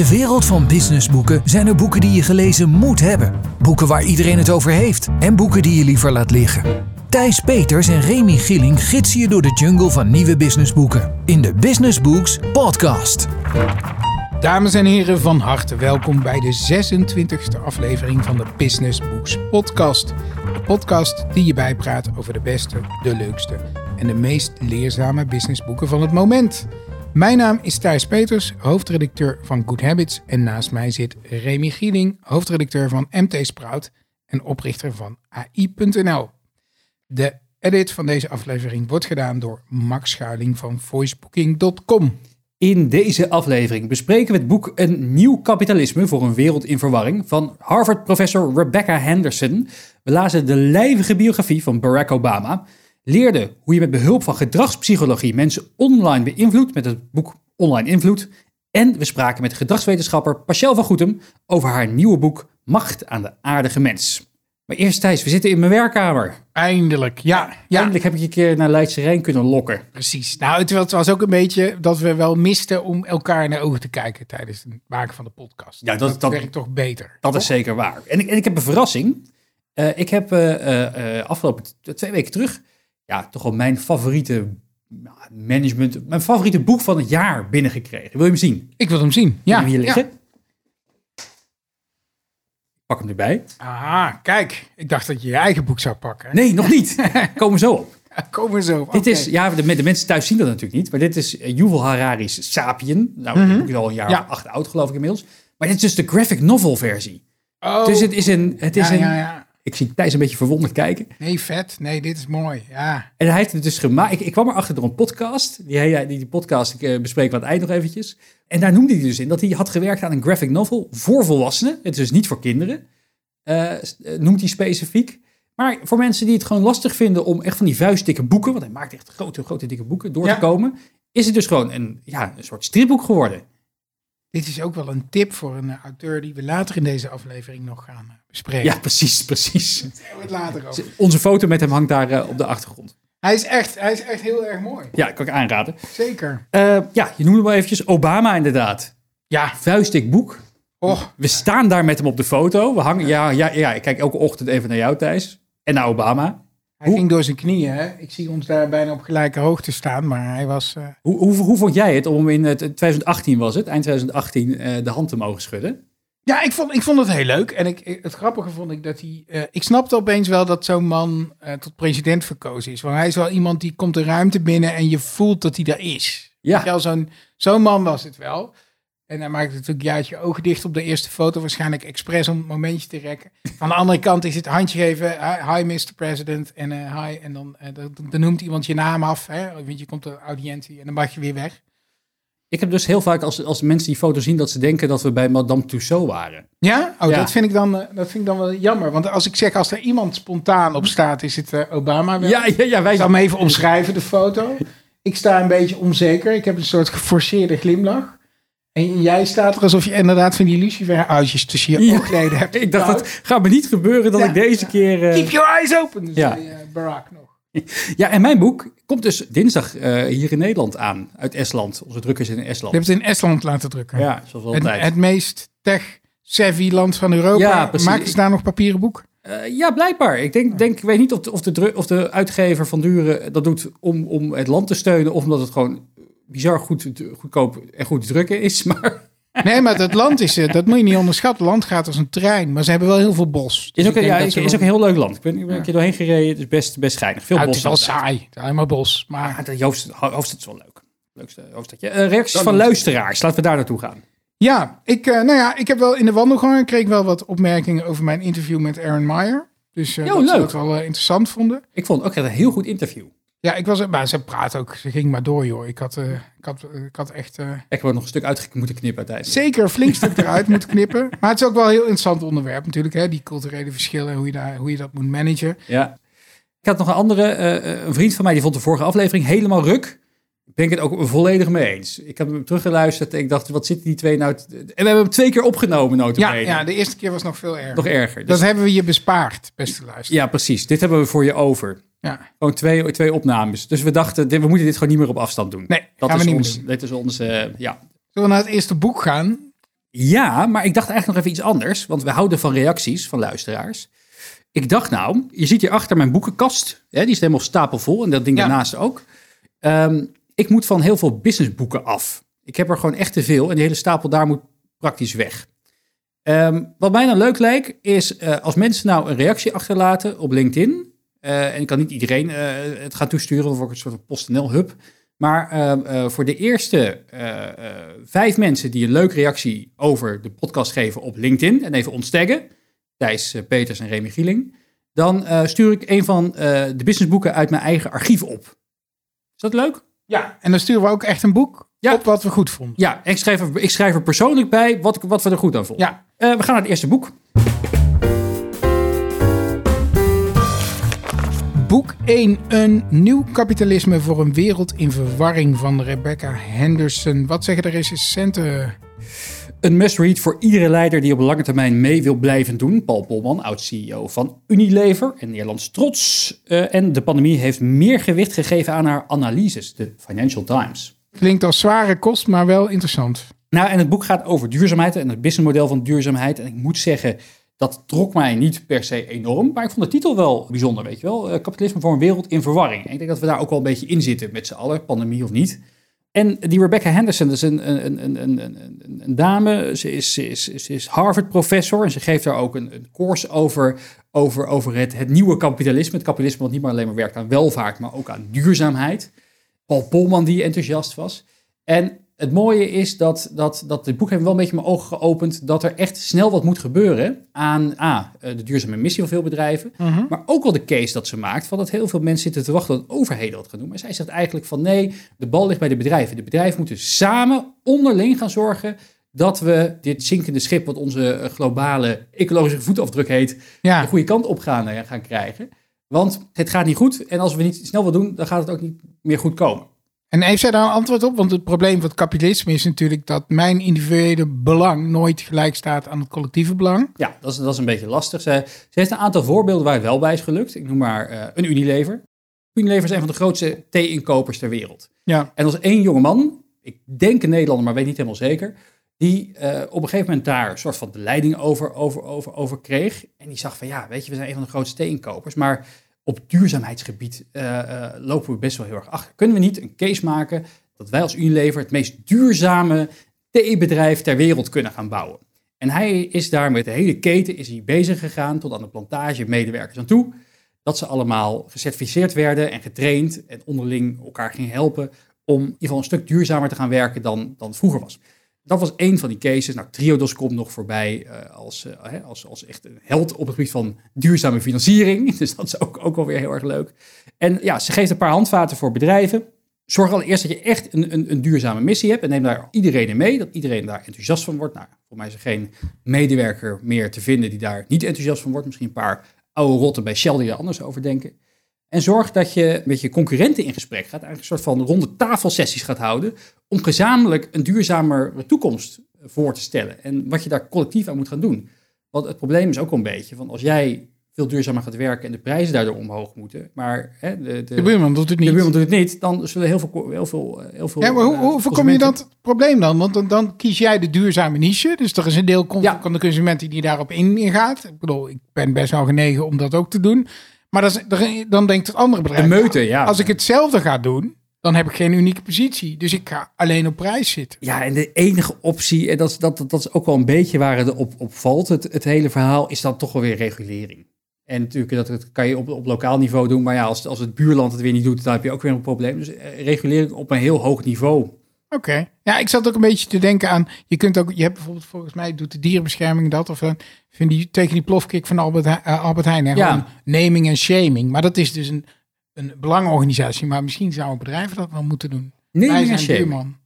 de wereld van businessboeken zijn er boeken die je gelezen moet hebben. Boeken waar iedereen het over heeft. En boeken die je liever laat liggen. Thijs Peters en Remy Gieling gidsen je door de jungle van nieuwe businessboeken. In de Business Books podcast. Dames en heren, van harte welkom bij de 26e aflevering van de Business Books podcast. De podcast die je bijpraat over de beste, de leukste en de meest leerzame businessboeken van het moment. Mijn naam is Thijs Peters, hoofdredacteur van Good Habits. En naast mij zit Remy Gieling, hoofdredacteur van MT Sprout en oprichter van AI.nl. De edit van deze aflevering wordt gedaan door Max Schuiling van voicebooking.com. In deze aflevering bespreken we het boek Een nieuw kapitalisme voor een wereld in verwarring van Harvard-professor Rebecca Henderson. We lazen de lijvige biografie van Barack Obama, leerden hoe je met behulp van gedragspsychologie mensen online beïnvloedt met het boek Online Invloed. En we spraken met gedragswetenschapper Pachel van Goetem over haar nieuwe boek Macht aan de aardige mens. Maar eerst Thijs, we zitten in mijn werkkamer. Eindelijk, ja. ja. Eindelijk heb ik je een keer naar Leidse Rijn kunnen lokken. Precies. Nou, het, het was ook een beetje dat we wel misten om elkaar de ogen te kijken tijdens het maken van de podcast. Ja, dat- dat- werkt toch beter. Dat is zeker waar. En ik, en ik heb een verrassing. Eh, ik heb eh, afgelopen twee weken terug, ja, toch wel mijn favoriete management, mijn favoriete boek van het jaar binnengekregen. Wil je hem zien? Ik wil hem zien. Ja, hem hier ja. liggen? Pak hem erbij. Ah, kijk. Ik dacht dat je je eigen boek zou pakken. Nee, nog niet. Komen we zo op. Kom maar zo. Dit is, ja, de, de mensen thuis zien dat natuurlijk niet, maar dit is eh, Yuval Harari's Sapien. Nou, dat boek is al een jaar Ja. of acht oud, geloof ik inmiddels. Maar dit is dus de graphic novel versie. Oh, Dus het is een, het is ja, een, ja, ja. Ik zie Thijs een beetje verwonderd kijken. Nee, vet. Nee, dit is mooi. Ja. En hij heeft het dus gemaakt. Ik, ik kwam erachter door een podcast. Die, die, die podcast ik, eh, bespreken we aan het eind nog eventjes. En daar noemde hij dus in dat hij had gewerkt aan een graphic novel voor volwassenen. Het is dus niet voor kinderen. eh, eh, noemt hij specifiek. Maar voor mensen die het gewoon lastig vinden om echt van die vuistdikke boeken, want hij maakt echt grote, grote dikke boeken, door Ja. te komen, is het dus gewoon een, ja, een soort stripboek geworden. Dit is ook wel een tip voor een eh, auteur die we later in deze aflevering nog gaan eh, bespreken. Ja, precies, precies. Het later over. Onze foto met hem hangt daar eh, op de achtergrond. Hij is echt, hij is echt heel erg mooi. Ja, kan ik aanraden. Zeker. Ja, je noemde wel eventjes Obama inderdaad. Ja. Vuistdik boek. Oh, We staan daar met hem op de foto. We hangen, ja, ja, ja, ik kijk elke ochtend even naar jou, Thijs. En naar Obama. Hij Hoe- ging door zijn knieën. Hè? Ik zie ons daar bijna op gelijke hoogte staan, maar hij was... eh, Hoe, hoe, hoe vond jij het om in het 2018 was het, eind 2018, eh, de hand te mogen schudden? Ja, ik vond, ik vond het heel leuk. En ik, het grappige vond ik dat hij... eh, ik snapte opeens wel dat zo'n man tot president verkozen is. Want hij is wel iemand die komt de ruimte binnen en je voelt dat hij daar is. Ja. Zo'n zo'n man was het wel. En hij maakte natuurlijk juist je ogen dicht op de eerste foto. Waarschijnlijk expres om een momentje te rekken. Van de andere kant is het handje geven. Hi, hi Mr. President. En eh, hi. En dan, eh, dan, dan noemt iemand je naam af. Hè? Want je komt de audiëntie en dan mag je weer weg. Ik heb dus heel vaak als, als mensen die foto zien dat ze denken dat we bij Madame Tussauds waren. Ja? Oh, Ja. Dat, vind ik dan, eh, dat vind ik dan wel jammer. Want als ik zeg, als er iemand spontaan op staat, is het Obama. wel. Ja, ja, ja wij Ik zal hem even omschrijven, de foto. Ik sta een beetje onzeker. Ik heb een soort geforceerde glimlach. En jij staat er alsof je inderdaad van die lucifer-uitjes tussen je Ja. oogleden hebt. Ik dacht, het gaat me niet gebeuren dat Ja, ik deze keer... eh, Keep your eyes open, dus Ja. zei eh, Barack nog. Ja, en mijn boek komt dus dinsdag eh, hier in Nederland aan, uit Estland. Onze drukkers in Estland. Je hebt het in Estland laten drukken. Ja, zoals het, altijd. het meest tech-savvy land van Europa. Ja. Maken ze daar nog papieren boek? Ja, blijkbaar. Ik denk, denk, ik weet niet of de, of, de of de uitgever van Duren dat doet om, om het land te steunen. Of omdat het gewoon bizar goed, goedkoop en goed te drukken is. Maar Nee, maar dat land is, eh, dat moet je niet onderschatten. Het land gaat als een trein, maar ze hebben wel heel veel bos. Dus is ook, denk ja, is, wel- ook een heel leuk land. Ik ben, ik ben een keer doorheen gereden. Het is best, best schijnig. Veel Ja, het bos. is wel saai. Het alleen maar bos. Maar Maar de hoofdstad, hoofdstad is wel leuk. Leukste hoofdstadje. Eh, reacties van luisteraars. Laten we daar naartoe gaan. ja, ik, eh, nou ja, ik heb wel in de wandelgangen kreeg ik wel wat opmerkingen over mijn interview met Aaron Meyer. Dus eh, Jo, dat ze leuk. dat wel interessant vonden. Ik vond het ook echt een heel goed interview. Ja, ik was, maar ze praat ook, ze ging maar door, joh. Ik had, eh, ik had, ik had echt eh, Ik heb er nog een stuk uit moeten knippen uiteindelijk. zeker flink stuk eruit moeten knippen. Maar het is ook wel een heel interessant onderwerp natuurlijk, hè? die culturele verschillen en hoe je, daar, hoe je dat moet managen. Ja. Ik had nog een andere, eh, een vriend van mij, die vond de vorige aflevering helemaal ruk. Ik ben het ook volledig mee eens. Ik heb hem teruggeluisterd en ik dacht, wat zitten die twee nou... En we hebben hem twee keer opgenomen, Ja, notabene. ja, de eerste keer was nog veel erger. Nog erger. Dat Dus, hebben we je bespaard, beste luisteraar. ja, precies. Dit hebben we voor je over. Ja. Gewoon twee, twee opnames. Dus we dachten, dit- we moeten dit gewoon niet meer op afstand doen. Nee, dat gaan is we niet ons, Dit is ons, eh, ja. Zullen we naar het eerste boek gaan? Ja, maar ik dacht eigenlijk nog even iets anders. Want we houden van reacties van luisteraars. Ik dacht nou, je ziet hier achter mijn boekenkast. Hè, die is helemaal stapelvol. En dat ding Ja. daarnaast ook. Ehm, ik moet van heel veel businessboeken af. Ik heb er gewoon echt te veel. En die hele stapel daar moet praktisch weg. Ehm, wat mij dan leuk leek, is eh, als mensen nou een reactie achterlaten op LinkedIn. Eh, en ik kan niet iedereen eh, het gaan toesturen, of ook een soort van PostNL-hub. Maar eh, voor de eerste vijf mensen die een leuke reactie over de podcast geven op LinkedIn. En even ons taggen, Thijs Peters en Remy Gieling. Dan stuur ik een van de businessboeken uit mijn eigen archief op. Is dat leuk? Ja. En dan sturen we ook echt een boek Ja. op wat we goed vonden. Ja, ik schrijf er, ik schrijf er persoonlijk bij wat, wat we er goed aan vonden. Ja. We gaan naar het eerste boek. Boek 1, Een nieuw kapitalisme voor een wereld in verwarring van Rebecca Henderson. Wat zeggen de recensenten? Een must-read voor iedere leider die op lange termijn mee wil blijven doen. Paul Polman, oud-CEO van Unilever en Nederlands trots. Eh, en de pandemie heeft meer gewicht gegeven aan haar analyses, de Financial Times. Klinkt als zware kost, maar wel interessant. Nou, en het boek gaat over duurzaamheid en het businessmodel van duurzaamheid. En ik moet zeggen, dat trok mij niet per se enorm. Maar ik vond de titel wel bijzonder, weet je wel. Eh, kapitalisme voor een wereld in verwarring. Ik denk dat we daar ook wel een beetje in zitten met z'n allen, pandemie of niet. En die Rebecca Henderson, dat is een, een, een, een, een, dame. Ze is, ze is, ze is Harvard-professor en ze geeft daar ook een, een over, over, over het, het nieuwe kapitalisme. Het kapitalisme wat niet maar alleen maar werkt aan welvaart, maar ook aan duurzaamheid. Paul Polman die enthousiast was. En het mooie is dat, dat, dat dit boek heeft wel een beetje mijn ogen geopend dat er echt snel wat moet gebeuren aan A, eh, de duurzame missie van veel bedrijven, maar ook wel de case dat ze maakt van dat heel veel mensen zitten te wachten tot overheden dat gaan doen. Maar zij zegt eigenlijk van nee, de bal ligt bij de bedrijven. De bedrijven moeten samen onderling gaan zorgen dat we dit zinkende schip, wat onze eh, globale ecologische voetafdruk heet, Ja, de goede kant op gaan, eh, gaan krijgen. Want het gaat niet goed en als we niet snel wat doen, dan gaat het ook niet meer goed komen. En heeft zij daar een antwoord op? Want het probleem van het kapitalisme is natuurlijk dat mijn individuele belang nooit gelijk staat aan het collectieve belang. Ja, dat is, dat is een beetje lastig. Ze, ze heeft een aantal voorbeelden waar het wel bij is gelukt. Ik noem maar eh, een Unilever. Unilever is een van de grootste thee-inkopers ter wereld. Ja, En als één jonge man, ik denk een Nederlander, maar weet niet helemaal zeker, die eh, op een gegeven moment daar een soort van de leiding over, over, over, over kreeg. En die zag van, ja, weet je, we zijn een van de grootste thee-inkopers, maar op duurzaamheidsgebied eh, eh, lopen we best wel heel erg achter. Kunnen we niet een case maken dat wij als Unilever het meest duurzame theebedrijf ter wereld kunnen gaan bouwen? En hij is daar met de hele keten is hij bezig gegaan tot aan de plantage medewerkers aan toe. Dat ze allemaal gecertificeerd werden en getraind en onderling elkaar gingen helpen om in ieder geval een stuk duurzamer te gaan werken dan, dan vroeger was. Dat was één van die cases. Nou, Triodos komt nog voorbij eh, als, eh, als, als echt een held op het gebied van duurzame financiering. Dus dat is ook, ook wel weer heel erg leuk. En ja, ze geeft een paar handvaten voor bedrijven. Zorg allereerst dat je echt een, een, een duurzame missie hebt en neem daar iedereen in mee, dat iedereen daar enthousiast van wordt. Nou, voor mij is er geen medewerker meer te vinden die daar niet enthousiast van wordt. Misschien een paar oude rotten bij Shell die er anders over denken. En zorg dat je met je concurrenten in gesprek gaat, eigenlijk een soort van ronde tafelsessies gaat houden, om gezamenlijk een duurzamere toekomst voor te stellen. En wat je daar collectief aan moet gaan doen. Want het probleem is ook een beetje van als jij veel duurzamer gaat werken en de prijzen daardoor omhoog moeten, maar hè, de, de, de buurman doet het de niet. buurman doet het niet, dan zullen heel veel, heel veel, heel veel Ja, maar hoe, eh, hoe voorkom je dat probleem dan? Want dan, dan kies jij de duurzame niche. Dus er is een deel Ja. van de consument die daarop ingaat. Ik bedoel, ik ben best wel genegen om dat ook te doen. Maar dat is, dan denkt het andere De bedrijf... meute, ja. Als ik hetzelfde ga doen, dan heb ik geen unieke positie. Dus ik ga alleen op prijs zitten. Ja, en de enige optie, en dat, is- dat, dat is ook wel een beetje waar het op, op valt, het, het hele verhaal, is dan toch wel weer regulering. En natuurlijk, dat, dat kan je op, op lokaal niveau doen, maar ja, als, als het buurland het weer niet doet, dan heb je ook weer een probleem. Dus eh, regulering op een heel hoog niveau. Oké. Ja, ik zat ook een beetje te denken aan... Je kunt ook... Je hebt bijvoorbeeld, volgens mij doet de dierenbescherming dat. Of dan vind die, tegen die plofkik van Albert, eh, Albert Heijn. Hè, Ja. Naming en shaming. Maar dat is dus een, een belangenorganisatie. Maar misschien zouden bedrijven dat wel moeten doen. Naming en shaming.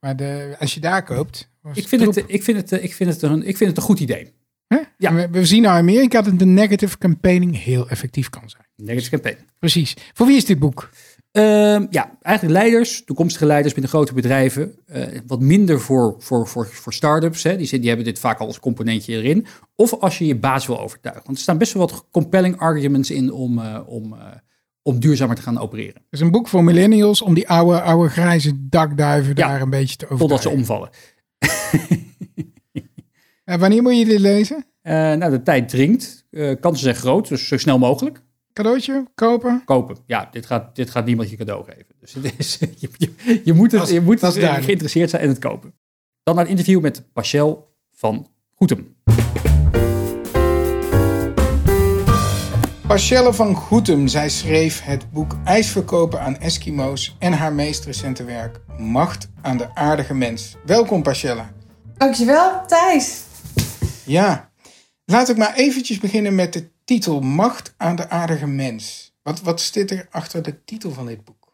Maar de, als je daar koopt... Ik vind, het, ik, vind het, ik, vind het een, ik vind het een goed idee. Hè? ja. We, we zien nou in Amerika dat de negative campaigning heel effectief kan zijn. Negative campaign. Precies. Voor wie is dit boek? Ehm, ja, eigenlijk leiders, toekomstige leiders binnen grote bedrijven. eh, wat minder voor, voor, voor, voor start-ups. Hè. Die, die hebben dit vaak al als componentje erin. Of als je je baas wil overtuigen. Want er staan best wel wat compelling arguments in om, eh, om, eh, om duurzamer te gaan opereren. Het is een boek voor millennials om die oude, oude grijze dakduiven Ja. daar een beetje te Totdat ze overtuigen. omvallen. En wanneer moet je dit lezen? Nou, de tijd dringt. Kansen zijn groot, dus zo snel mogelijk. Cadeautje? Kopen? Kopen. Ja, dit gaat, dit gaat niemand je cadeau geven. Dus het is, je, je, je moet, het, je moet het, geïnteresseerd zijn en het kopen. Dan naar het interview met Pachel van Goetem. Pachelle van Goetem, zij schreef het boek IJsverkopen aan Eskimo's en haar meest recente werk Macht aan de aardige mens. Welkom Pachelle. Dankjewel Thijs. Ja, laat ik maar eventjes beginnen met de titel Macht aan de aardige mens. Wat, wat zit er achter de titel van dit boek?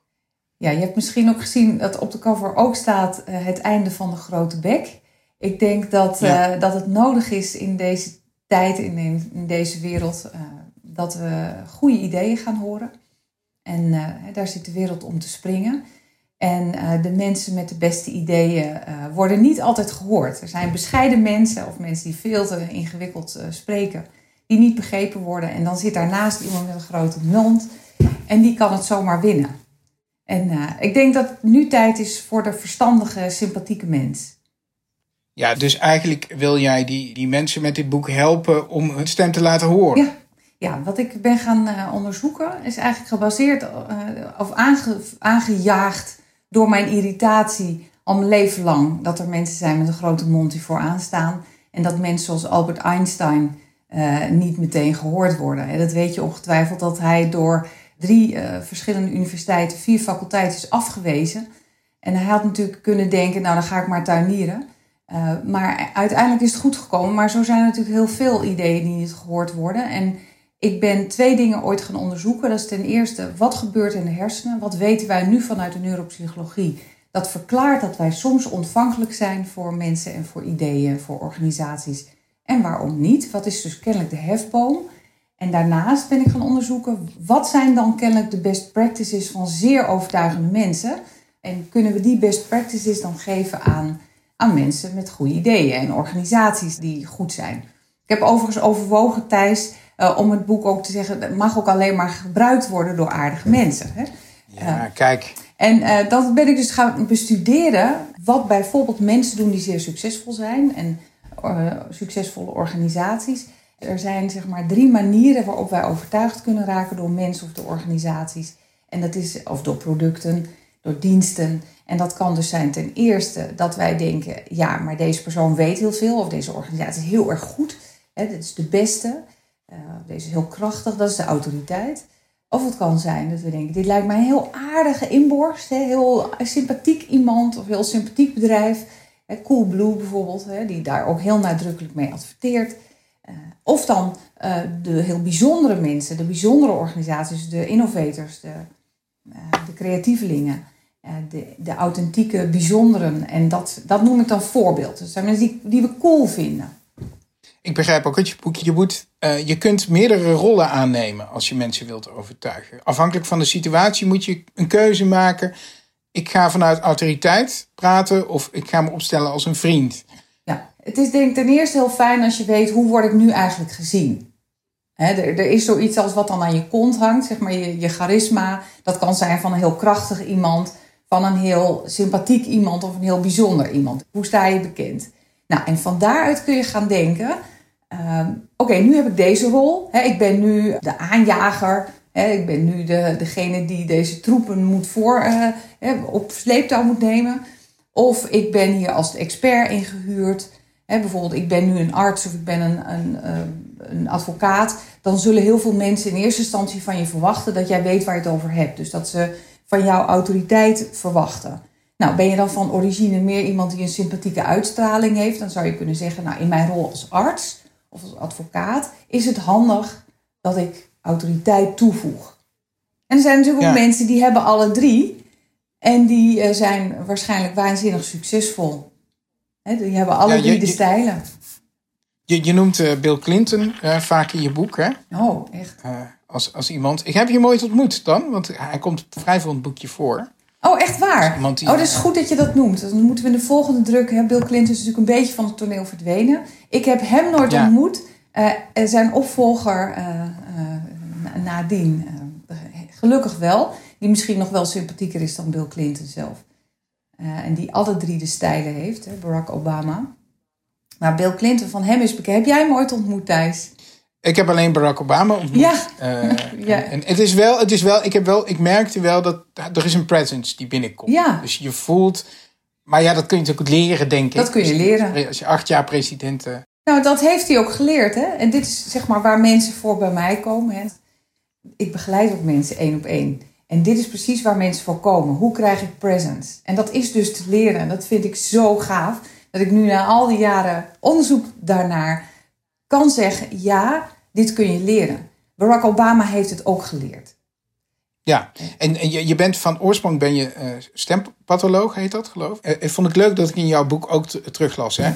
Ja, je hebt misschien ook gezien dat op de cover ook staat uh, het einde van de grote bek. Ik denk dat, uh, dat het nodig is in deze tijd, in, in deze wereld, uh, dat we goede ideeën gaan horen. En daar zit de wereld om te springen. En de mensen met de beste ideeën worden niet altijd gehoord. Er zijn bescheiden mensen of mensen die veel te ingewikkeld spreken, die niet begrepen worden. En dan zit daarnaast iemand met een grote mond en die kan het zomaar winnen. En ik denk dat het nu tijd is voor de verstandige, sympathieke mens. Ja, dus eigenlijk wil jij die, die mensen met dit boek helpen om hun stem te laten horen. Ja, ja, wat ik ben gaan uh, onderzoeken is eigenlijk gebaseerd uh, of aange, aangejaagd door mijn irritatie al mijn leven lang. Dat er mensen zijn met een grote mond die vooraan staan. En dat mensen zoals Albert Einstein uh, niet meteen gehoord worden. En dat weet je ongetwijfeld dat hij door drie verschillende universiteiten, vier faculteiten is afgewezen. En hij had natuurlijk kunnen denken, nou dan ga ik maar tuinieren. maar uiteindelijk is het goed gekomen. Maar zo zijn er natuurlijk heel veel ideeën die niet gehoord worden. En ik ben twee dingen ooit gaan onderzoeken. Dat is ten eerste, wat gebeurt in de hersenen? Wat weten wij nu vanuit de neuropsychologie? Dat verklaart dat wij soms ontvankelijk zijn voor mensen en voor ideeën, voor organisaties. En waarom niet? Wat is dus kennelijk de hefboom? En daarnaast ben ik gaan onderzoeken, wat zijn dan kennelijk de best practices van zeer overtuigende mensen? En kunnen we die best practices dan geven aan, aan mensen met goede ideeën en organisaties die goed zijn? Ik heb overigens overwogen, Thijs, uh, om het boek ook te zeggen, het mag ook alleen maar gebruikt worden door aardige mensen. Hè? Ja, uh, kijk. En uh, dat ben ik dus gaan bestuderen, wat bijvoorbeeld mensen doen die zeer succesvol zijn en succesvolle organisaties. Er zijn zeg maar drie manieren waarop wij overtuigd kunnen raken door mensen of door organisaties. En dat is of door producten, door diensten. En dat kan dus zijn ten eerste dat wij denken, ja, maar deze persoon weet heel veel of deze organisatie is heel erg goed. Hè, dit is de beste. Uh, deze is heel krachtig, dat is de autoriteit. Of het kan zijn dat we denken, dit lijkt mij een heel aardige inborst, hè, heel sympathiek iemand of heel sympathiek bedrijf. Coolblue bijvoorbeeld, die daar ook heel nadrukkelijk mee adverteert. Uh, of dan uh, de heel bijzondere mensen, de bijzondere organisaties, de innovators, de, de creatievelingen, de, de authentieke bijzonderen. En dat, dat noem ik dan voorbeeld. Dat zijn mensen die, die we cool vinden ik begrijp ook dat je boek, je, moet, je kunt meerdere rollen aannemen als je mensen wilt overtuigen. Afhankelijk van de situatie moet je een keuze maken. Ik ga vanuit autoriteit praten of ik ga me opstellen als een vriend. Ja, het is denk ik ten eerste heel fijn als je weet hoe word ik nu eigenlijk gezien. He, er, er, is zoiets als wat dan aan je kont hangt, zeg maar je, je charisma. Dat kan zijn van een heel krachtig iemand, van een heel sympathiek iemand of een heel bijzonder iemand. Hoe sta je bekend? Nou, en van daaruit kun je gaan denken, Um, Oké, nu heb ik deze rol. ik ben nu de aanjager. Ik ben nu de, degene die deze troepen moet voor, uh, op sleeptouw moet nemen. Of ik ben hier als expert ingehuurd. bijvoorbeeld, ik ben nu een arts of ik ben een, een, een advocaat. Dan zullen heel veel mensen in eerste instantie van je verwachten dat jij weet waar je het over hebt. Dus dat ze van jouw autoriteit verwachten. Nou, ben je dan van origine meer iemand die een sympathieke uitstraling heeft, dan zou je kunnen zeggen, nou, in mijn rol als arts of als advocaat, is het handig dat ik autoriteit toevoeg. En er zijn natuurlijk ook mensen die hebben alle drie. En die uh, zijn waarschijnlijk waanzinnig succesvol. He, die hebben alle ja, drie de stijlen. Je, je noemt uh, Bill Clinton uh, vaak in je boek, hè? Oh, echt? als, als iemand. Ik heb je nooit ontmoet dan, want hij komt vrij veel in het boekje voor. Oh, echt waar? Die, oh, dat is goed dat je dat noemt. Dan moeten we in de volgende druk. Hè, Bill Clinton is natuurlijk een beetje van het toneel verdwenen. Ik heb hem nooit ontmoet. Uh, zijn opvolger uh, uh, nadien, gelukkig wel, die misschien nog wel sympathieker is dan Bill Clinton zelf. en die alle drie de stijlen heeft, hè, Barack Obama. Maar Bill Clinton, van hem is bekend. Heb jij hem ooit ontmoet, Thijs? Ik heb alleen Barack Obama ontmoet. Ja. Eh, Ja. En, en het is wel, het is wel, ik heb wel, ik merkte wel dat er is een presence die binnenkomt. Ja. Dus je voelt, maar ja, dat kun je natuurlijk leren, denk ik. Dat kun je Als leren. Als je acht jaar president. eh, Nou, dat heeft hij ook geleerd. Hè? En dit is zeg maar waar mensen voor bij mij komen. Hè? Ik begeleid ook mensen één op één. En dit is precies waar mensen voor komen. Hoe krijg ik presence? En dat is dus te leren. En dat vind ik zo gaaf. Dat ik nu na al die jaren onderzoek daarnaar kan zeggen: ja, dit kun je leren. Barack Obama heeft het ook geleerd. Ja, en, en je, je bent van oorsprong ben je eh, stempatholoog, heet dat geloof ik. Eh, vond ik leuk dat ik in jouw boek ook teruglas. Hè?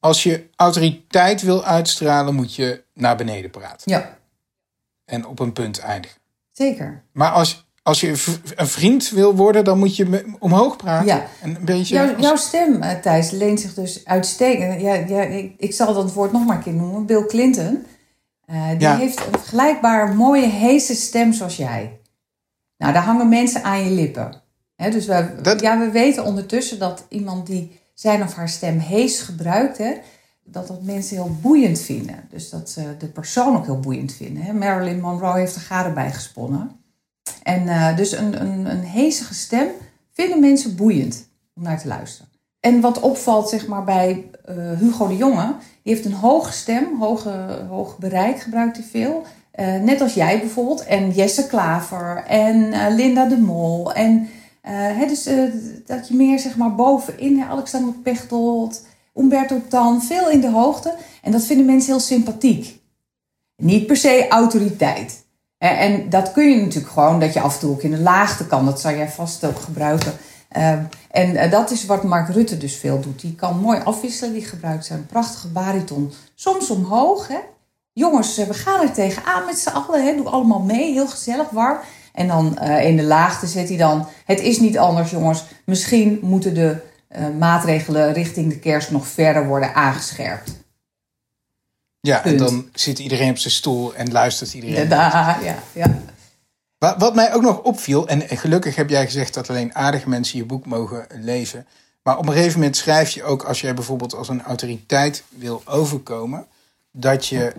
Als je autoriteit wil uitstralen, moet je naar beneden praten. Ja, En op een punt eindigen. zeker. Maar als, als je een vriend wil worden, dan moet je omhoog praten. Ja. En een beetje. Jouw, stem, eh, Thijs, leent zich dus uitstekend. Ja, ja, ik, ik zal dat woord nog maar een keer noemen. Bill Clinton. Eh, die Ja. heeft een vergelijkbaar mooie, heese stem zoals jij. Nou, daar hangen mensen aan je lippen. Hè, dus we, Dat- ja, we weten ondertussen dat iemand die zijn of haar stem hees gebruikt... Hè, dat dat mensen heel boeiend vinden. Dus dat ze de persoon ook heel boeiend vinden. Marilyn Monroe heeft er garen bij gesponnen. En eh, dus een, een, een heesige stem vinden mensen boeiend om naar te luisteren. En wat opvalt zeg maar, bij eh, Hugo de Jonge, die heeft een hoge stem, hoge, hoog bereik gebruikt hij veel. Eh, net als jij bijvoorbeeld, en Jesse Klaver en Linda de Mol. En hè, dus, dat je meer zeg maar, bovenin, Alexander Pechtold, Umberto Tan, veel in de hoogte. En dat vinden mensen heel sympathiek. Niet per se autoriteit. En dat kun je natuurlijk gewoon, dat je af en toe ook in de laagte kan. Dat zou jij vast ook gebruiken. Eh, en eh, dat is wat Mark Rutte dus veel doet. Die kan mooi afwisselen. Die gebruikt zijn prachtige bariton. Soms omhoog. Hè. Jongens, eh, we gaan er tegenaan met z'n allen. Hè. Doe allemaal mee. Heel gezellig, warm. En dan eh, in de laagte zet hij dan... Het is niet anders, jongens. Misschien moeten de maatregelen richting de kerst nog verder worden aangescherpt. ja, en dan zit iedereen op zijn stoel en luistert iedereen. Ja, ja, ja. Wat, wat mij ook nog opviel, en gelukkig heb jij gezegd dat alleen aardige mensen je boek mogen lezen. Maar op een gegeven moment schrijf je ook, als jij bijvoorbeeld als een autoriteit wil overkomen, dat je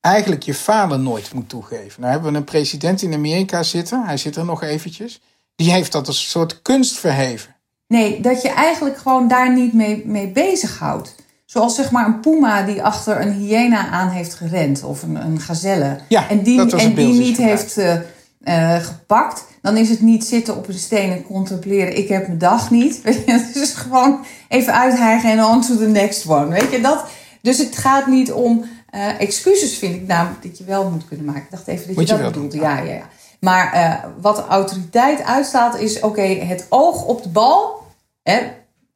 eigenlijk je falen nooit moet toegeven. Nou hebben we een president in Amerika zitten, hij zit er nog eventjes. Die heeft dat als een soort kunst verheven. Nee, dat je eigenlijk gewoon daar niet mee, mee bezighoudt. Zoals zeg maar een puma die achter een hyena aan heeft gerend. Of een, een gazelle. Ja, en die, en die niet heeft eh, eh, gepakt. Dan is het niet zitten op een steen en contempleren. Ik heb mijn dag niet. Weet je, Het is gewoon even uithijgen en on to the next one. Weet je, dat, dus het gaat niet om eh, excuses, vind ik namelijk dat je wel moet kunnen maken. Ik dacht even dat Moet je dat doen, Ja, ja, ja. Maar wat de autoriteit uitstaat is, oké, het oog op de bal. Hè,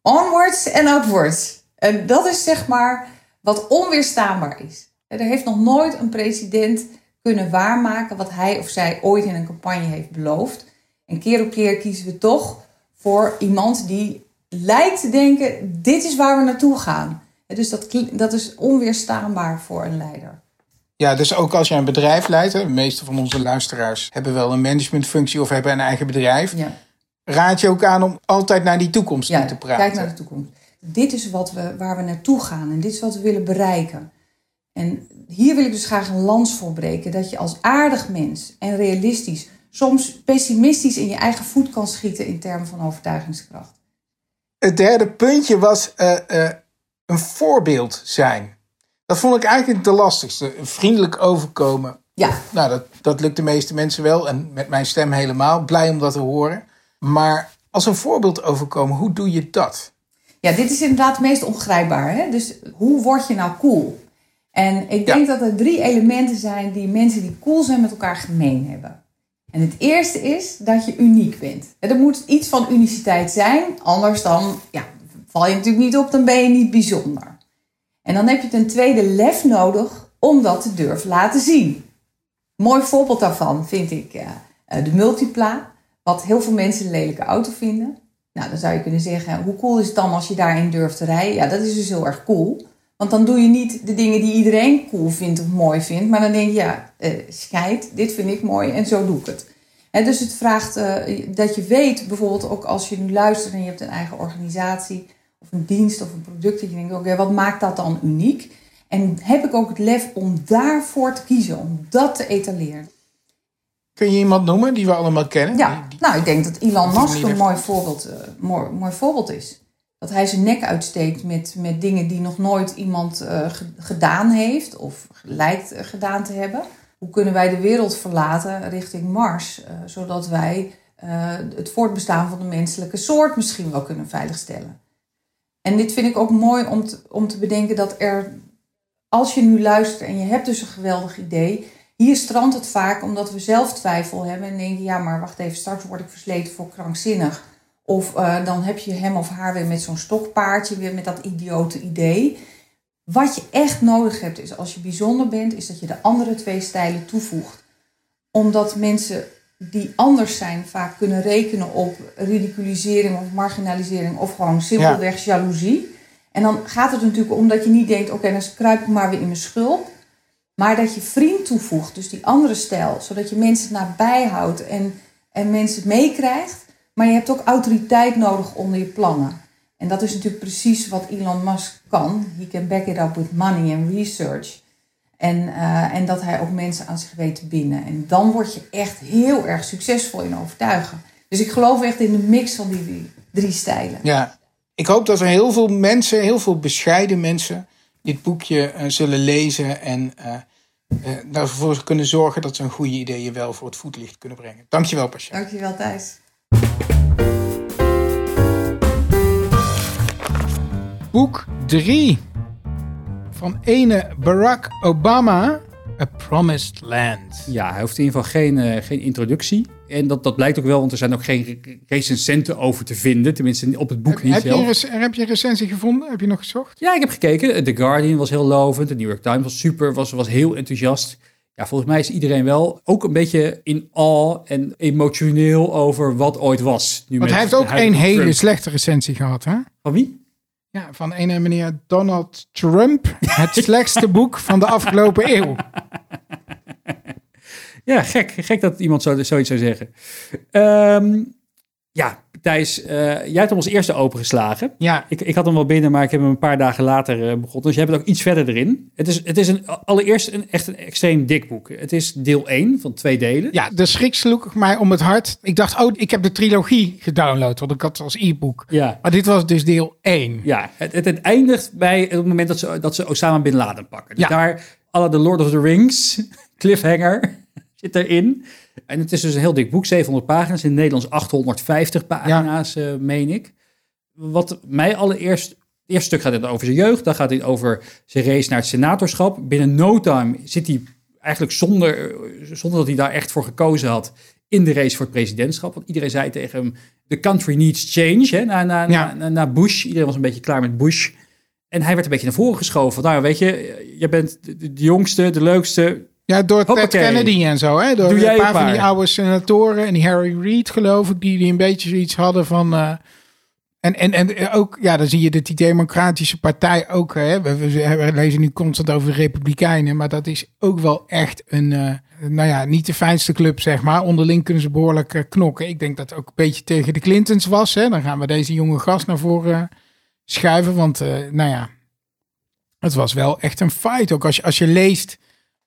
onwards en upwards. En dat is zeg maar wat onweerstaanbaar is. Er heeft nog nooit een president kunnen waarmaken wat hij of zij ooit in een campagne heeft beloofd. En keer op keer kiezen we toch voor iemand die lijkt te denken: dit is waar we naartoe gaan. Dus dat, dat is onweerstaanbaar voor een leider. Ja, dus ook als jij een bedrijf leidt, hè, de meeste van onze luisteraars hebben wel een managementfunctie of hebben een eigen bedrijf. Ja. Raad je ook aan om altijd naar die toekomst Ja, toe te praten. kijk naar de toekomst. Dit is wat we, waar we naartoe gaan en dit is wat we willen bereiken. En hier wil ik dus graag een lans voor breken. Dat je als aardig mens en realistisch, soms pessimistisch in je eigen voet kan schieten in termen van overtuigingskracht. Het derde puntje was eh, eh, een voorbeeld zijn. Dat vond ik eigenlijk de lastigste. Vriendelijk overkomen. Ja, Nou, dat, dat lukt de meeste mensen wel. En met mijn stem helemaal. Blij om dat te horen. Maar als een voorbeeld overkomen, hoe doe je dat? Ja, dit is inderdaad het meest ongrijpbaar. Hè? Dus hoe word je nou cool? En ik denk dat er drie elementen zijn die mensen die cool zijn met elkaar gemeen hebben. En het eerste is dat je uniek bent. En Er moet iets van uniciteit zijn, anders dan ja, val je natuurlijk niet op, dan ben je niet bijzonder. En dan heb je ten tweede lef nodig om dat te durven laten zien. Mooi voorbeeld daarvan vind ik eh, eh, de Multipla, wat heel veel mensen een lelijke auto vinden. Nou, dan zou je kunnen zeggen, hoe cool is het dan als je daarin durft te rijden? Ja, dat is dus heel erg cool. Want dan doe je niet de dingen die iedereen cool vindt of mooi vindt. Maar dan denk je, ja, eh, scheid, dit vind ik mooi en zo doe ik het. En dus het vraagt eh, dat je weet, bijvoorbeeld ook als je nu luistert en je hebt een eigen organisatie of een dienst of een product, dat je denkt, oké, wat maakt dat dan uniek? En heb ik ook het lef om daarvoor te kiezen, om dat te etaleren? Kun je iemand noemen die we allemaal kennen? Ja, Die- die- nou, ik denk dat Elon Musk een mooi voorbeeld, eh, mooi, mooi voorbeeld is. Dat hij zijn nek uitsteekt met, met dingen die nog nooit iemand eh, ge- gedaan heeft of lijkt eh, gedaan te hebben. Hoe kunnen wij de wereld verlaten richting Mars, zodat wij het voortbestaan van de menselijke soort misschien wel kunnen veiligstellen? En dit vind ik ook mooi om te, om te bedenken dat er, als je nu luistert en je hebt dus een geweldig idee, hier strandt het vaak omdat we zelf twijfel hebben en denken, ja, maar wacht even, straks word ik versleten voor krankzinnig. Of eh, dan heb je hem of haar weer met zo'n stokpaardje, weer met dat idiote idee. Wat je echt nodig hebt is, als je bijzonder bent, is dat je de andere twee stijlen toevoegt. Omdat mensen die anders zijn vaak kunnen rekenen op ridiculisering of marginalisering of gewoon simpelweg jaloezie. En dan gaat het natuurlijk om dat je niet denkt, oké, dan kruip ik maar weer in mijn schulp. Maar dat je vriend toevoegt, dus die andere stijl, zodat je mensen nabij houdt en, en mensen meekrijgt. Maar je hebt ook autoriteit nodig onder je plannen. En dat is natuurlijk precies wat Elon Musk kan. He can back it up with money and research. En, eh, en dat hij ook mensen aan zich weet te binden. En dan word je echt heel erg succesvol in overtuigen. Dus ik geloof echt in de mix van die drie, stijlen. Ja, ik hoop dat er heel veel mensen, heel veel bescheiden mensen, dit boekje eh, zullen lezen en eh eh, ervoor kunnen zorgen dat ze een goede ideeën wel voor het voetlicht kunnen brengen. Dankjewel, Pasha. Dankjewel Thijs. Boek 3 van ene Barack Obama, A Promised Land. Ja, hij hoeft in ieder geval geen, eh, geen introductie. En dat, dat blijkt ook wel, want er zijn ook geen re- recensenten over te vinden. Tenminste, op het boek Heb, niet heb, je zelf. een rec- heb je een recensie gevonden? Heb je nog gezocht? Ja, ik heb gekeken. The Guardian was heel lovend. De New York Times was super, was, was heel enthousiast. Ja, volgens mij is iedereen wel ook een beetje in awe en emotioneel over wat ooit was. Nu Want hij heeft ook een hele Trump. slechte recensie gehad, hè? Van wie? Ja, van ene meneer Donald Trump. Het slechtste boek van de afgelopen eeuw. Ja, gek. Gek dat iemand zo, zoiets zou zeggen. Ehm, ja, Thijs, eh, jij hebt hem als eerste opengeslagen. Ja, Ik, ik had hem wel binnen, maar ik heb hem een paar dagen later eh, begonnen. Dus je hebt het ook iets verder erin. Het is, het is een, allereerst een, echt een extreem dik boek. Het is deel 1 van twee delen. ja, de schrik sloeg mij om het hart. Ik dacht, oh, ik heb de trilogie gedownload, want ik had het als e-book. Ja, Maar dit was dus deel 1. ja het, het, het eindigt bij het moment dat ze, dat ze Osama Bin Laden pakken. Dus Ja. daar, alle The Lord of the Rings, cliffhanger, zit erin. En het is dus een heel dik boek, 700 pagina's. In het Nederlands 850 pagina's, eh, meen ik. Wat mij allereerst... Het eerste stuk gaat het over zijn jeugd. Dan gaat het over zijn race naar het senatorschap. Binnen no time zit hij eigenlijk zonder, eh, zonder dat hij daar echt voor gekozen had... in de race voor het presidentschap. Want iedereen zei tegen hem... The country needs change. Hè? Na, na, Ja. na, na Bush. Iedereen was een beetje klaar met Bush. En hij werd een beetje naar voren geschoven. Van, nou, weet je, je bent de jongste, de leukste. Ja, door Ted. Kennedy en zo. Hè? Door Doe een paar, van die oude senatoren en die Harry Reid, geloof ik, die, die een beetje zoiets hadden van. eh, en, en, en ook, ja, dan zie je dat die Democratische Partij ook. Hè, we, we, lezen nu constant over de Republikeinen, maar dat is ook wel echt een. eh, nou ja, niet de fijnste club, zeg maar. Onderling kunnen ze behoorlijk eh, knokken. Ik denk dat het ook een beetje tegen de Clintons was. Hè? Dan gaan we deze jonge gast naar voren schuiven. Want, nou ja, het was wel echt een fight. Ook als je, als je leest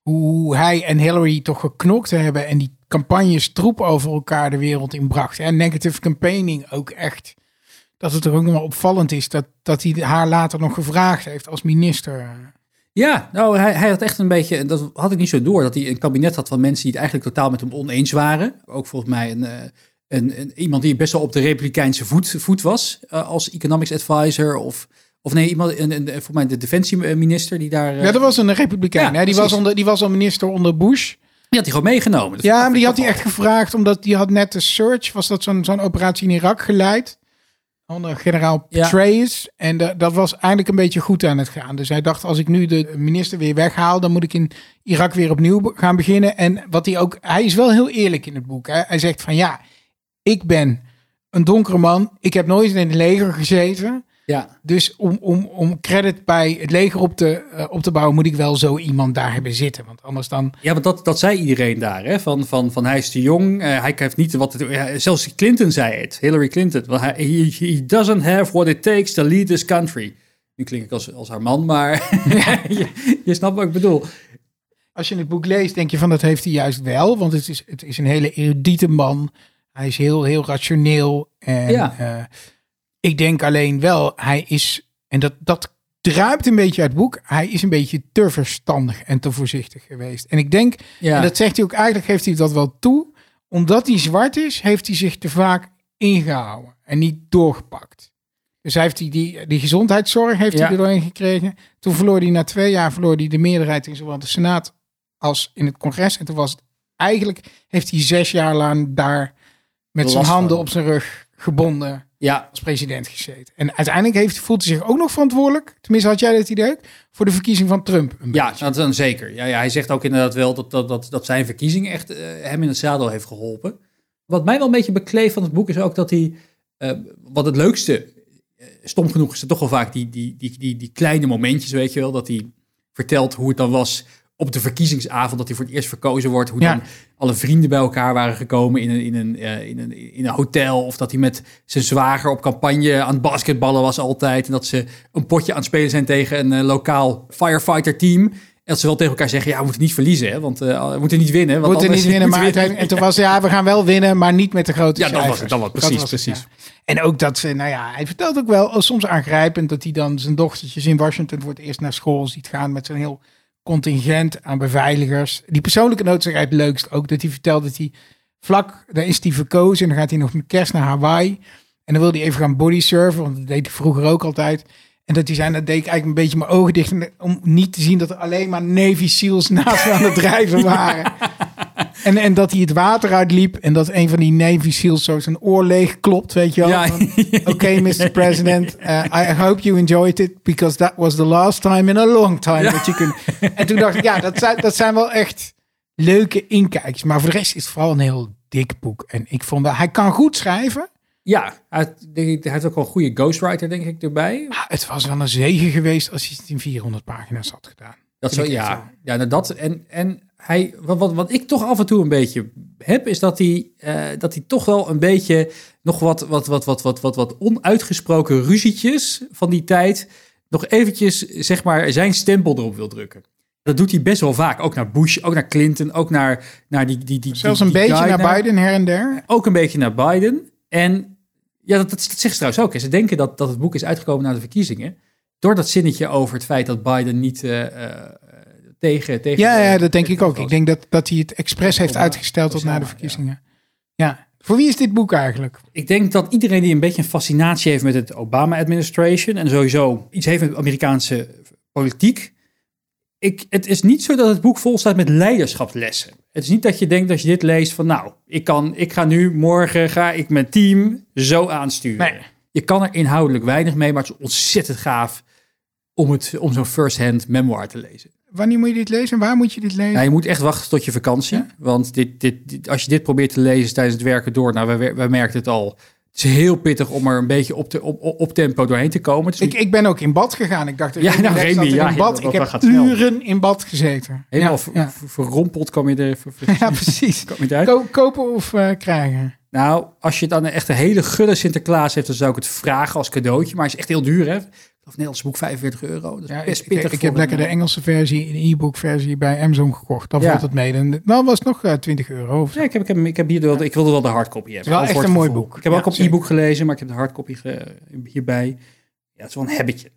hoe hij en Hillary toch geknokt hebben en die campagnes troep over elkaar de wereld inbracht. En negative campaigning ook echt. Dat het er ook nog wel opvallend is dat, dat hij haar later nog gevraagd heeft als minister. Ja, nou, hij, hij had echt een beetje, dat had ik niet zo door, dat hij een kabinet had van mensen die het eigenlijk totaal met hem oneens waren. Ook volgens mij een, eh, een, een, iemand die best wel op de republikeinse voet, voet was eh, als economics advisor. Of, of nee, iemand, een, een, volgens mij de defensieminister die daar... eh, Ja, dat was een republikein. Ja, hè? Die, was onder, die was al minister onder Bush. Die had hij gewoon meegenomen. Dat Ja, maar die had hij echt gevraagd omdat die had net de search, was dat zo'n zo'n operatie in Irak geleid. Onder generaal Ja. Petraeus. En da- dat was eigenlijk een beetje goed aan het gaan. Dus hij dacht, als ik nu de minister weer weghaal, dan moet ik in Irak weer opnieuw gaan beginnen. En wat hij ook, hij is wel heel eerlijk in het boek. Hè? Hij zegt van ja, ik ben een donkere man. Ik heb nooit in het leger gezeten. Ja, Dus om, om, om credit bij het leger op te, eh, op te bouwen, moet ik wel zo iemand daar hebben zitten. Want anders dan. ja want dat, dat zei iedereen daar. Hè? Van, van, van hij is te jong, eh, hij heeft niet wat... Het, zelfs Clinton zei het, Hillary Clinton. Hij, he, he doesn't have what it takes to lead this country. Nu klink ik als, als haar man, maar je, je snapt wat ik bedoel. Als je het boek leest, denk je van dat heeft hij juist wel. Want het is, het is een hele erudite man. Hij is heel, heel rationeel. En Ja. eh, ik denk alleen wel, hij is. En dat, dat druipt een beetje uit het boek. Hij is een beetje te verstandig en te voorzichtig geweest. En ik denk, Ja. en dat zegt hij ook eigenlijk, geeft hij dat wel toe. Omdat hij zwart is, heeft hij zich te vaak ingehouden en niet doorgepakt. Dus hij heeft die, die, die gezondheidszorg heeft Ja. hij er doorheen gekregen. Toen verloor hij na twee jaar verloor hij de meerderheid in zowel de Senaat als in het congres. En toen was het eigenlijk, heeft hij zes jaar lang daar met zijn handen op zijn rug gebonden ja, als president gezeten. En uiteindelijk heeft, voelt hij zich ook nog verantwoordelijk. Tenminste, had jij dat idee? Voor de verkiezing van Trump. Een ja dat dan zeker. Ja, ja, hij zegt ook inderdaad wel dat, dat, dat, dat zijn verkiezing echt eh, hem in het zadel heeft geholpen. Wat mij wel een beetje bekleeft van het boek is ook dat hij... eh, wat het leukste, eh, stom genoeg is het toch wel vaak die, die, die, die, die kleine momentjes, weet je wel. Dat hij vertelt hoe het dan was op de verkiezingsavond dat hij voor het eerst verkozen wordt. Hoe Ja. dan alle vrienden bij elkaar waren gekomen in een, in, een, eh, in, een, in een hotel. Of dat hij met zijn zwager op campagne aan het basketballen was altijd. En dat ze een potje aan het spelen zijn tegen een eh, lokaal firefighter team. En dat ze wel tegen elkaar zeggen, ja, we moeten niet verliezen. Hè, want eh, we moeten niet winnen. We Want moeten niet winnen, maar we- uiteindelijk... En toen was ja, we gaan wel winnen, maar niet met de grote Ja, dat was het, dat was- precies, het, precies. ja. En ook dat ze, nou ja, hij vertelt ook wel, soms aangrijpend, dat hij dan zijn dochtertjes in Washington voor het eerst naar school ziet gaan met zo'n heel contingent aan beveiligers. Die persoonlijke is eigenlijk het leukst ook, dat hij vertelt dat hij vlak, daar is hij verkozen en dan gaat hij nog met kerst naar Hawaii. En dan wil hij even gaan bodysurfen, want dat deed hij vroeger ook altijd. En dat hij zei, dat deed ik eigenlijk een beetje mijn ogen dicht om niet te zien dat er alleen maar Navy SEALs naast me aan het drijven waren. En, en dat hij het water uitliep en dat een van die Navy SEALs zo zijn oor leeg klopt, weet je wel. Ja. Oké, Mr. President, uh, I hope you enjoyed it because that was the last time in a long time that you can... En toen dacht ik, ja, dat zijn, dat zijn wel echt leuke inkijkjes. Maar voor de rest is het vooral een heel dik boek. En ik vond dat hij kan goed schrijven. Ja, hij, denk ik, hij heeft ook wel een goede ghostwriter, denk ik, erbij. Maar het was wel een zegen geweest als hij het in 400 pagina's had gedaan. Dat zo, ja, ja, nou dat. En, en hij, wat, wat, wat ik toch af en toe een beetje heb, is dat hij, eh, dat hij toch wel een beetje nog wat, wat, wat, wat, wat, wat, wat onuitgesproken ruzietjes van die tijd, nog eventjes, zeg maar, zijn stempel erop wil drukken. Dat doet hij best wel vaak. Ook naar Bush, ook naar Clinton, ook naar, naar die, die, die. Zelfs een die beetje naar Biden her en der. Ook een beetje naar Biden. En ja, dat, dat, dat zegt ze trouwens ook. hè. Ze denken dat, dat het boek is uitgekomen na de verkiezingen. Door dat zinnetje over het feit dat Biden niet eh, eh, tegen, tegen... Ja, ja, dat denk ik ook. Ik denk dat, dat hij het expres heeft Obama- uitgesteld tot na de verkiezingen. Ja. Voor wie is dit boek eigenlijk? Ik denk dat iedereen die een beetje een fascinatie heeft met het Obama-administration... en sowieso iets heeft met Amerikaanse politiek... Ik, het is niet zo dat het boek vol staat met leiderschapslessen. Het is niet dat je denkt dat je dit leest van... nou, ik, kan, ik ga nu, morgen ga ik mijn team zo aansturen. Nee. Je kan er inhoudelijk weinig mee, maar het is ontzettend gaaf... om, het, om zo'n first-hand memoir te lezen. Wanneer moet je dit lezen? Waar moet je dit lezen? Nou, je moet echt wachten tot je vakantie. Want dit, dit, dit- als je dit probeert te lezen tijdens het werken door... nou, wij, wij merken het al... Het is heel pittig om er een beetje op, te, op, tempo doorheen te komen. Is Ik, ik ben ook in bad gegaan. Ik dacht, Ja, nou, Remy, ja, in bad. ik heb snel. uren in bad gezeten. helemaal ja, ver- ja. ver- verrompeld kwam je er ver- ver- Ja, precies. je. Ko- kopen of eh, krijgen? Nou, als je dan echt een hele gulle Sinterklaas heeft, dan zou ik het vragen als cadeautje. Maar het is echt heel duur, hè? Of Nederlands boek 45 euro. Dat is Ja, ik, best ik, pittig. ik voor heb lekker de Engelse versie, een e-book versie bij Amazon gekocht. Dan Ja. valt het mee. Dan, dan was het nog eh, 20 euro. Of zo. Ja, ik heb, ik heb, ik heb hier wel, ik wilde wel de hardcopy hebben. wel Al echt het een mooi boek. Ik heb Ja, ook op e-book gelezen, maar ik heb de hardcopy ge- hierbij. Ja, het is wel een habitje.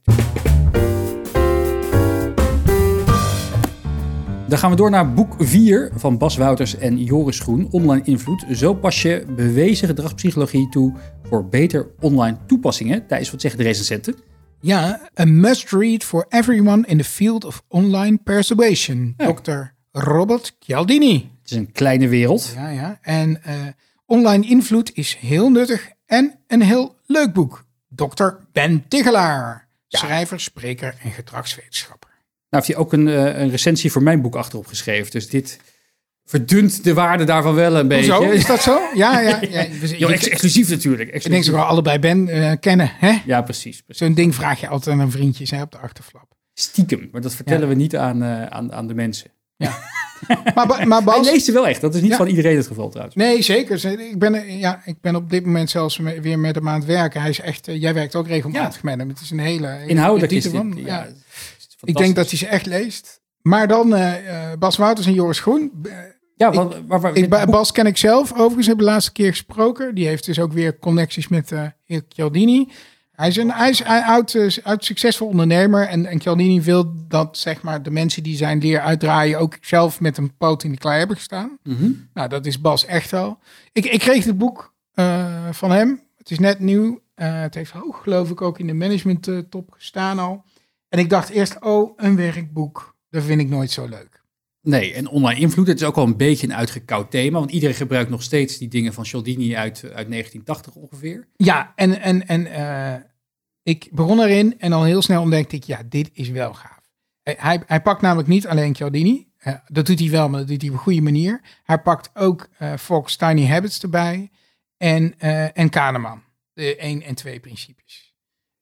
Dan gaan we door naar boek 4 van Bas Wouters en Joris Groen, Online Invloed. Zo pas je bewezen gedragspsychologie toe voor beter online toepassingen. Thijs, wat zeggen de recensenten? Ja, a must read for everyone in the field of online persuasion. Ja. Dr. Robert Cialdini. Het is een kleine wereld. Ja, ja. En eh, online invloed is heel nuttig en een heel leuk boek. Dr. Ben Tigelaar. Schrijver, spreker en gedragswetenschapper. Nou heeft hij ook een, eh, een recensie voor mijn boek achterop geschreven. Dus dit verdunt de waarde daarvan wel een beetje. Zo, is dat zo? Ja, ja. ja. Dus ik- ex- exclusief natuurlijk. ik denk ze wel allebei Ben eh, kennen. Hè? Ja, precies. precies. Zo'n ding vraag je altijd aan vriendjes hè, op de achterflap. Stiekem, maar dat vertellen we niet aan, eh, aan, aan de mensen. Maar, Ba- maar Hij Bas, leest ze wel echt. Dat is niet Ja. van iedereen het geval trouwens. Nee, zeker. Ze- Ik ben, ja, ik ben op dit moment zelfs weer met hem aan het werken. Hij is echt, eh, jij werkt ook regelmatig met hem. Het is een hele... Inhoudelijk is dit. van. Ja, Ja. is Ik denk dat hij ze echt leest. Maar dan eh, eh, Bas Wouters en Joris Groen. Ja, wat, waar, waar, ik, Bas ken ik zelf. Overigens hebben we de laatste keer gesproken. Die heeft dus ook weer connecties met eh heer Chialdini. Hij is een, hij is een oud, eh, oud succesvol ondernemer. En, en Chialdini wil dat zeg maar, de mensen die zijn leer uitdraaien... ook zelf met een poot in de klei hebben gestaan. Mhm. Nou, dat is Bas echt wel. Ik, ik kreeg het boek eh, van hem. Het is net nieuw. Het heeft hoog, geloof ik, ook in de management top gestaan al. En ik dacht eerst, oh, een werkboek. Dat vind ik nooit zo leuk. Nee, en online invloed, het is ook wel een beetje een uitgekoud thema. Want iedereen gebruikt nog steeds die dingen van Cialdini uit, uit 1980 ongeveer. Ja, en, en, en eh, ik begon erin en al heel snel ontdekte ik, ja, dit is wel gaaf. Hij, hij, pakt namelijk niet alleen Cialdini. Eh, dat doet hij wel, maar dat doet hij op een goede manier. Hij pakt ook eh Fox Tiny Habits erbij en, eh en Kahneman. De 1 en 2 principes.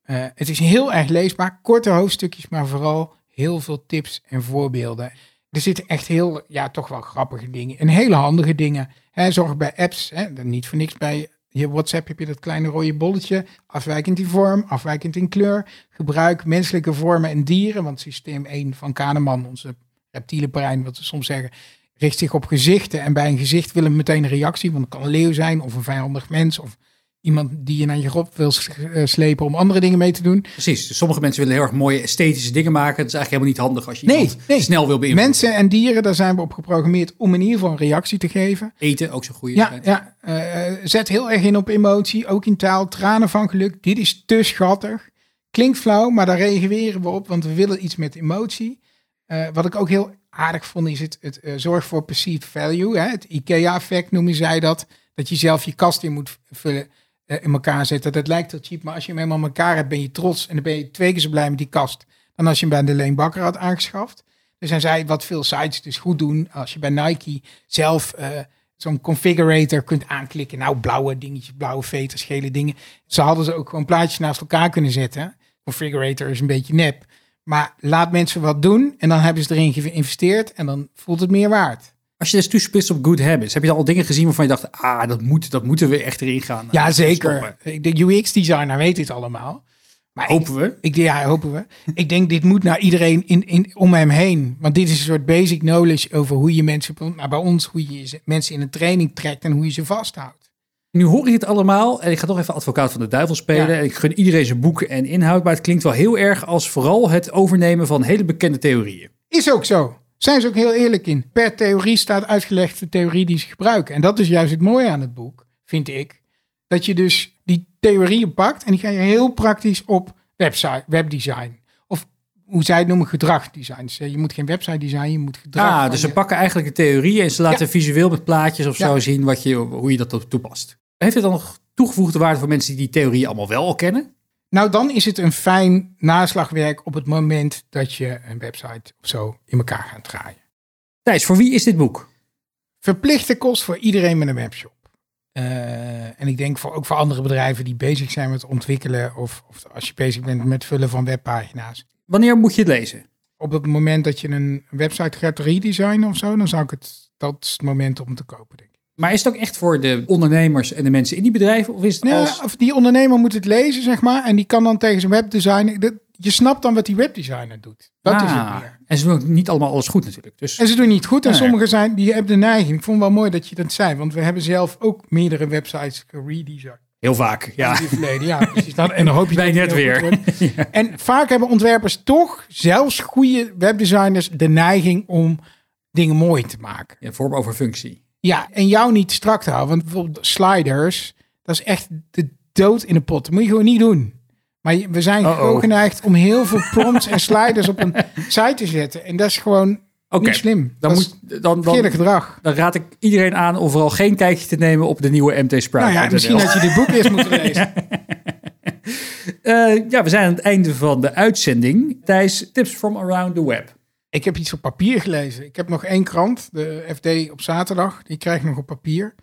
Eh, het is heel erg leesbaar, korte hoofdstukjes, maar vooral heel veel tips en voorbeelden. Er zitten echt heel, ja, toch wel grappige dingen en hele handige dingen. Hè, zorg bij apps, hè, niet voor niks bij je WhatsApp heb je dat kleine rode bolletje, afwijkend in vorm, afwijkend in kleur. Gebruik menselijke vormen en dieren, want systeem 1 van Kahneman, onze reptiele brein, wat we soms zeggen, richt zich op gezichten. En bij een gezicht willen we meteen een reactie, want het kan een leeuw zijn of een vijandig mens of iemand die je naar je grop wil eh, slepen om andere dingen mee te doen. Precies, dus sommige mensen willen heel erg mooie esthetische dingen maken. Dat is eigenlijk helemaal niet handig als je Nee, snel wil beïnvloeden. Mensen en dieren, daar zijn we op geprogrammeerd om in ieder geval een reactie te geven. Eten, ook zo'n goede. Ja, ja eh, zet heel erg in op emotie, ook in taal, tranen van geluk. Dit is te schattig. Klinkt flauw, maar daar reageren we op, want we willen iets met emotie. Eh, wat ik ook heel aardig vond, is het, het zorg voor perceived value. Hè? Het IKEA-effect noemen zij dat. Dat je zelf je kast in moet vullen, in elkaar zetten. Dat lijkt heel cheap, maar als je hem helemaal in elkaar hebt, ben je trots. En dan ben je twee keer zo blij met die kast dan als je hem bij de Leen Bakker had aangeschaft. Dus hij zei wat veel sites dus goed doen. Als je bij Nike zelf eh, zo'n configurator kunt aanklikken. Nou, blauwe dingetjes, blauwe veters, gele dingen. Ze hadden ze ook gewoon plaatjes naast elkaar kunnen zetten. Configurator is een beetje nep. Maar laat mensen wat doen en dan hebben ze erin geïnvesteerd en dan voelt het meer waard. Als je dus toespitst op good habits, heb je al dingen gezien waarvan je dacht, ah, dat, moet, dat moeten we echt erin gaan. Ja, eh, zeker. stoppen. De UX-designer weet dit allemaal. Maar ik- Hopen we. Ik, ja, hopen we. ik denk, dit moet naar iedereen in, in, om hem heen. Want dit is een soort basic knowledge over hoe je mensen... Maar bij ons, hoe je mensen in een training trekt en hoe je ze vasthoudt. Nu hoor ik het allemaal en ik ga toch even advocaat van de duivel spelen. Ja. En ik gun iedereen zijn boeken en inhoud, maar het klinkt wel heel erg als vooral het overnemen van hele bekende theorieën. Is ook zo. Zijn ze ook heel eerlijk in. Per theorie staat uitgelegd de theorie die ze gebruiken. En dat is juist het mooie aan het boek, vind ik. Dat je dus die theorieën pakt en die ga je heel praktisch op website, webdesign. Of hoe zij het noemen, gedragdesign. Eh, je moet geen website design, je moet gedrag. Ah, dus ze je- pakken eigenlijk de theorie en ze laten visueel met plaatjes of Ja. zo zien wat je, hoe je dat toepast. Heeft het dan nog toegevoegde waarde voor mensen die die theorie allemaal wel al kennen? Nou, dan is het een fijn naslagwerk op het moment dat je een website of zo in elkaar gaat draaien. Thijs, voor wie is dit boek? Verplichte kost voor iedereen met een webshop. Eh, en ik denk voor, ook voor andere bedrijven die bezig zijn met ontwikkelen of, of als je bezig bent met vullen van webpagina's. Wanneer moet je het lezen? Op het moment dat je een website gaat redesignen of zo, dan zou ik het, dat is het moment om te kopen, denk ik. Maar is het ook echt voor de ondernemers en de mensen in die bedrijven? Of is het Nou, als... of die ondernemer moet het lezen, zeg maar, en die kan dan tegen zijn webdesigner, je snapt dan wat die webdesigner doet. Dat is het Ah, meer. En ze doen niet allemaal alles goed natuurlijk. Dus En ze doen niet goed. En Nee. sommigen zijn, die hebben de neiging. Ik vond het wel mooi dat je dat zei. Want we hebben zelf ook meerdere websites geredesigned. heel vaak, ja. Verleden, ja, precies. Dat, en dan hoop je Wij dat het net weer. En vaak hebben ontwerpers toch, zelfs goede webdesigners, de neiging om dingen mooi te maken. Ja, vorm over functie. Ja, en jou niet strak te houden. Want bijvoorbeeld sliders, dat is echt de dood in de pot. Dat moet je gewoon niet doen. Maar we zijn gewoon geneigd om heel veel prompts en sliders op een site te zetten. En dat is gewoon Oké, niet slim. Dan, dat moet, dan, dan, gedrag. dan raad ik iedereen aan om vooral geen kijkje te nemen op de nieuwe MT Sprout. Nou ja, misschien had je dit boek eerst moeten lezen. Eh, ja, we zijn aan het einde van de uitzending. Thijs, tips from around the web. Ik heb iets op papier gelezen. Ik heb nog één krant, de FD op zaterdag. Die krijg ik nog op papier.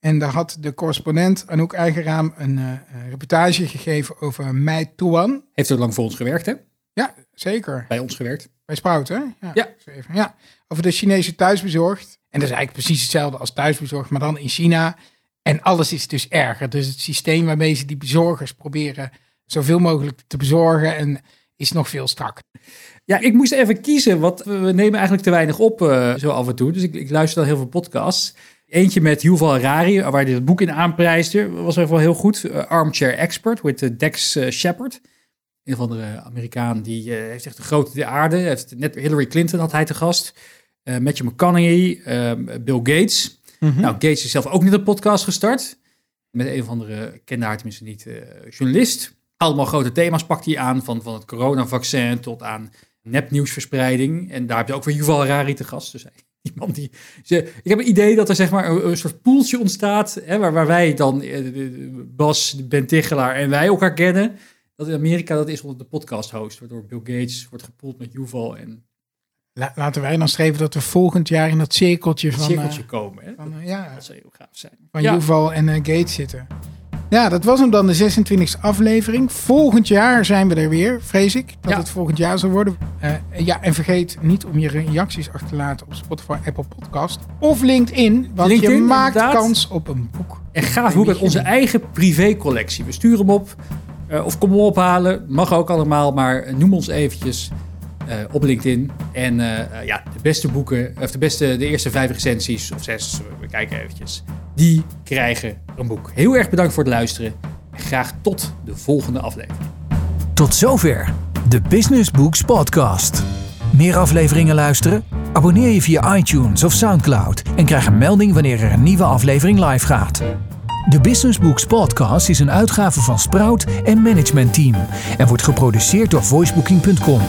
En daar had de correspondent Anouk Eigenraam een uh, reportage gegeven over Mei Toan. Heeft er lang voor ons gewerkt, hè? Ja, zeker. Bij ons gewerkt. Bij Sprout, hè? Ja. Ja. ja. Over de Chinese thuisbezorgd. En dat is eigenlijk precies hetzelfde als thuisbezorgd, maar dan in China. En alles is dus erger. Dus het systeem waarmee ze die bezorgers proberen zoveel mogelijk te bezorgen en is nog veel strak. Ja, ik moest even kiezen, want we nemen eigenlijk te weinig op uh, zo af en toe. Dus ik, ik luister dan heel veel podcasts. Eentje met Yuval Harari, waar hij het boek in aanprijsde, was even wel heel goed. Uh, Armchair Expert, met Dex uh, Shepard. Een van de Amerikaan, die heeft echt de grote de aarde. Heeft, net Hillary Clinton had hij te gast. Matthew McConaughey, ehm, Bill Gates. Nou, Gates is zelf ook niet een podcast gestart. Met een of andere, kende haar tenminste niet, journalist. Allemaal grote thema's pakt hij aan, van, van het coronavaccin tot aan nepnieuwsverspreiding. En daar heb je ook weer Yuval Harari te gast. Dus iemand die. Ze, ik heb een idee dat er zeg maar een, soort poeltje ontstaat. Hè, waar, waar wij dan, eh, Bas, Ben Tichelaar en wij elkaar kennen. Dat in Amerika dat is onder de podcast host. Waardoor Bill Gates wordt gepoeld met Yuval. En Laten wij dan streven dat we volgend jaar in dat cirkeltje van... cirkeltje komen. Hè? Van, uh, ja, dat zou heel gaaf zijn. Van ja. Yuval en uh, Gates zitten. Ja, dat was hem dan, de 26e aflevering. Volgend jaar zijn we er weer, vrees ik. Dat het volgend jaar zal worden. Uh, ja, en vergeet niet om je reacties achter te laten op Spotify, Apple Podcast of LinkedIn. Want LinkedIn, je maakt kans op een boek. En gaaf boek uit onze eigen privécollectie. We sturen hem op. Uh, of kom hem ophalen. Mag ook allemaal, maar noem ons eventjes. Uh, op LinkedIn. En uh, ja, de beste boeken, of de beste, de eerste vijf recensies, of zes, we kijken eventjes die krijgen een boek. Heel erg bedankt voor het luisteren en graag tot de volgende aflevering. Tot zover de Business Books Podcast. Meer afleveringen luisteren? Abonneer je via iTunes of SoundCloud en krijg een melding wanneer er een nieuwe aflevering live gaat. De Business Books Podcast is een uitgave van Sprout en Management Team en wordt geproduceerd door voicebooking.com.